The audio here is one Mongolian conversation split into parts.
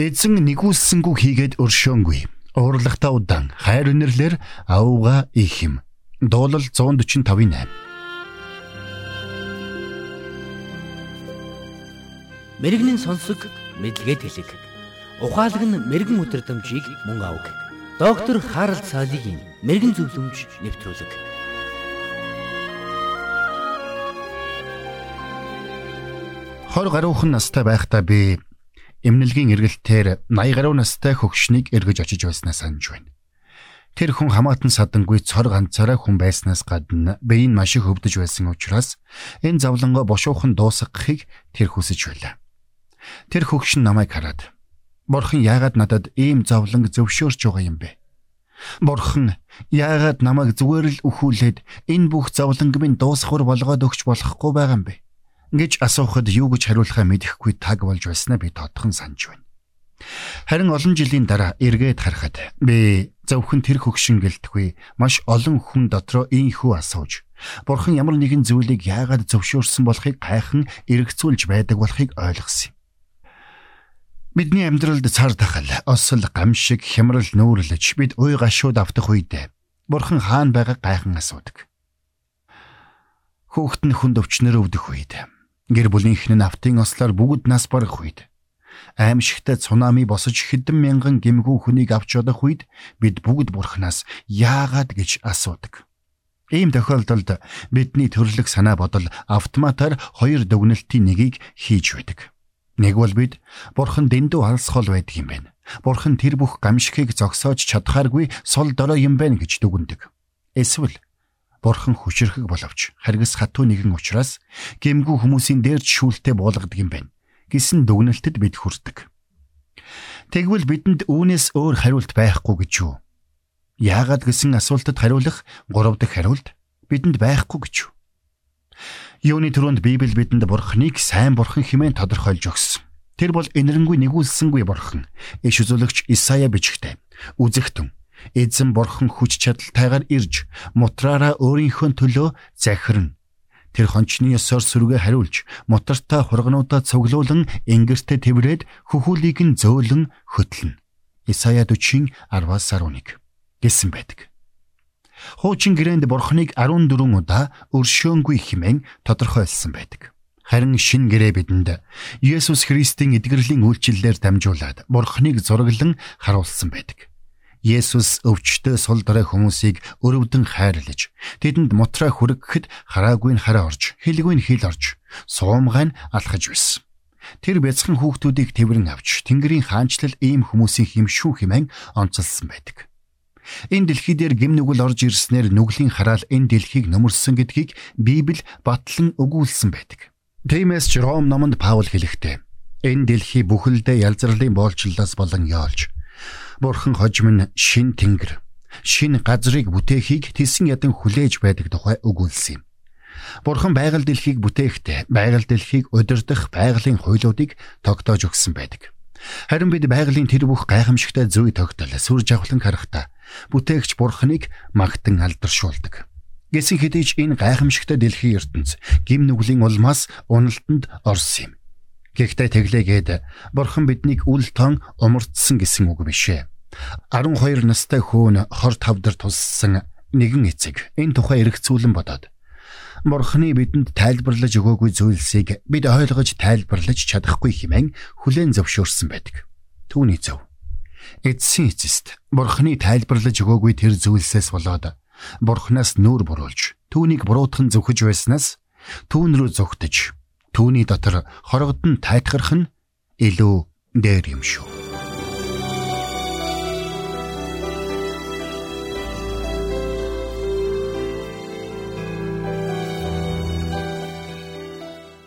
Эзэн нэгүүлсэнгүү хийгээд өршөөнгүй. Уурлахтаа удаан хайр өнөрлөөр авууга их юм. Дуулал 145-ийн 8. Мэргэний сонсог мэдлэгэд хэлэг. Ухаалаг нь мэрэгэн өдрөмжийг мөн авг. Доктор Харалт цаалогийн мэрэгэн зөвлөмж нэвтрүүлэг. Хор гаруухан настай байхдаа би эмнэлгийн эргэлтээр 80 гаруй настай хөгшнийг эргэж очиж байснаа санаж байна. Тэр хүн хамаатан садангүй цор ганцаараа хүн байснаас гадна биеийн маш их өвдөж байсан учраас энэ завлангоо бошуухан дуусгахыг тэр хүсэж байлаа. Тэр хөгшин намайг хараад Бурхан яагаад надад ийм завланг зөвшөөрч байгаа юм бэ? Бурхан яагаад намайг зүгээр л өхүүлээд энэ бүх завланг минь дуусхур болгоод өгч болохгүй байгаа юм бэ? Гэж асуухад юу гэж хариулахаа мэдэхгүй таг болж байснаа би тодхон санаж байна. Харин олон жилийн дараа эргээд харахад би зөвхөн тэр хөгшин гэлтгүй маш олон хүн дотроо ийхүү асууж Бурхан ямар нэгэн зүйлийг яагаад зөвшөөрсөн болохыг гайхан эргцүүлж байдаг болохыг ойлгосон юм. Бидний амьдралд цар тахал, осол, гамшиг, хямрал нүүрлэж бид уй гашууд автах үед Бурхан хаана байгаа гайхан асуудаг. Хүүхэд нь хүнд өвчнөр өвдөх үед Гэр бүлийнхэн нь автын ослоор бүгд нас барах үед аимшигтай цунами босож хэдэн мянган гимгүү хүнийг авч чадах үед бид бүгд бурхнаас яагаад гэж асуудаг. Ийм тохиолдолд бидний төрлөх санаа бодол автоматар хоёр дүгнэлтийн нэгийг хийж байдаг. Нэг бол бид бурхан дэндүү алсхол байдаг юм байна. Бурхан тэр бүх гамшигыг зогсоож чадхааргүй сул дорой юм байна гэж дүгндэг. Эсвэл Бурхан хүчрхэг боловч харгас хатуу нэгэн учраас гэмгүү хүмүүсийн дээрч шүүлтэ буулгадаг юм байна. Гисэн дүгнэлтэд бид хүрдэг. Тэгвэл бидэнд үүнээс өөр хариулт байхгүй гэж юу? Яагаад гэсэн асуултад хариулах гурав дахь хариулт бидэнд байхгүй гэж юу? Юуны түрүүнд Библи бидэнд Бурханыг сайн Бурхан хэмээн тодорхойлж өгсөн. Тэр бол энэрэнгүй нэгүүлсэнгүй Бурхан. Иш үзүүлэгч Исая бичгтээ. Үзэгтэн Эзэн бурхан хүч чадалтайгаар ирж мутраараа өөрийнхөө төлөө захирна. Тэр хончны ёсоор сүргээ хариулж мутартаа хургнуудаа цуглуулan ингэртэ тэврээд хөхүүлийг нь зөөлөн хөтлөнө. Исая 40-ийн 10-аас 11 гэсэн байдаг. Хуучин гэрээнд бурхныг 14 удаа өршөөнгүй хэмээн тодорхойлсон байдаг. Харин шин гэрээ бидэнд Есүс Христийн эдгэрлийн үйлчлэлээр дамжуулаад бурхныг зураглан харуулсан байдаг. Есүс өвчтөе сул дорой хүмүүсийг өрөвдөн хайрлаж тэдэнд мутраа хүргэхэд хараагүй нь хараа орж хэлгүй нь хэл орж суумгай нь алхаж байсан. Тэр бяцхан хүүхдүүдийг тэрэн авч Тэнгэрийн хаанчлал ийм хүмүүсийн химшүү хэмээн онцолсон байдаг. Энэ дэлхий дээр гим нүгэл орж ирснээр нүглийн хараал энэ дэлхийг нөмөрсөн гэдгийг Библи батлан өгүүлсэн байдаг. Тиймээс ч Ром номонд Паул хэлэхдээ энэ дэлхий бүхэлдээ ялзралын боолчлолоос болон яолж Бурхан хожим нь шин тэнгэр, шин газрыг бүтээхийг тэсэн ядан хүлээж байдаг тухай өгүүлсэн юм. Бурхан байгаль дэлхийг бүтээхдээ байгаль дэлхийг удирдах байгалийн хуйлуудыг тогтоож өгсөн байдаг. Харин бид байгалийн тэр бүх гайхамшигтай зүй тогтол сүр жавхлан харахтаа бүтээгч Бурханыг магтан алдаршуулдаг. Гэсэн хэдий ч энэ гайхамшигтай дэлхийн ертөнц гим нүглийн улмаас уналтанд орсон юм. Гэхдээ тэглээгээд бурхан биднийг үл тон умардсан гэсэн үг бишээ. 12 настай хөөн хор тавдар туссан нэгэн эцэг энэ тухай эргцүүлэн бодоод Бурхны бидэнд тайлбарлаж өгөөгүй зүйлсийг бид ойлгож тайлбарлаж чадахгүй хэмээн хүлээн зөвшөөрсөн байдаг. Түүний зөв. Эцсийн эцэст Бурхны тайлбарлаж өгөөгүй тэр зүйлсээс болоод Бурхнаас нүүр буруулж түүнийг буруутхан зөвхөж байснаас түүн рүү зүгтэж Түүний дотор хорогдон тайтгарх нь илүү дээр юм шүү.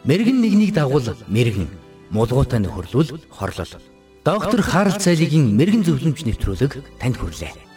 Мэргэн нэгнийг дагуул мэргэн мулгуутай нөхөрлөл хорлол. Доктор Харалт цайлигийн мэрэгэн зөвлөмж нэвтрүүлэг танд хүрлээ.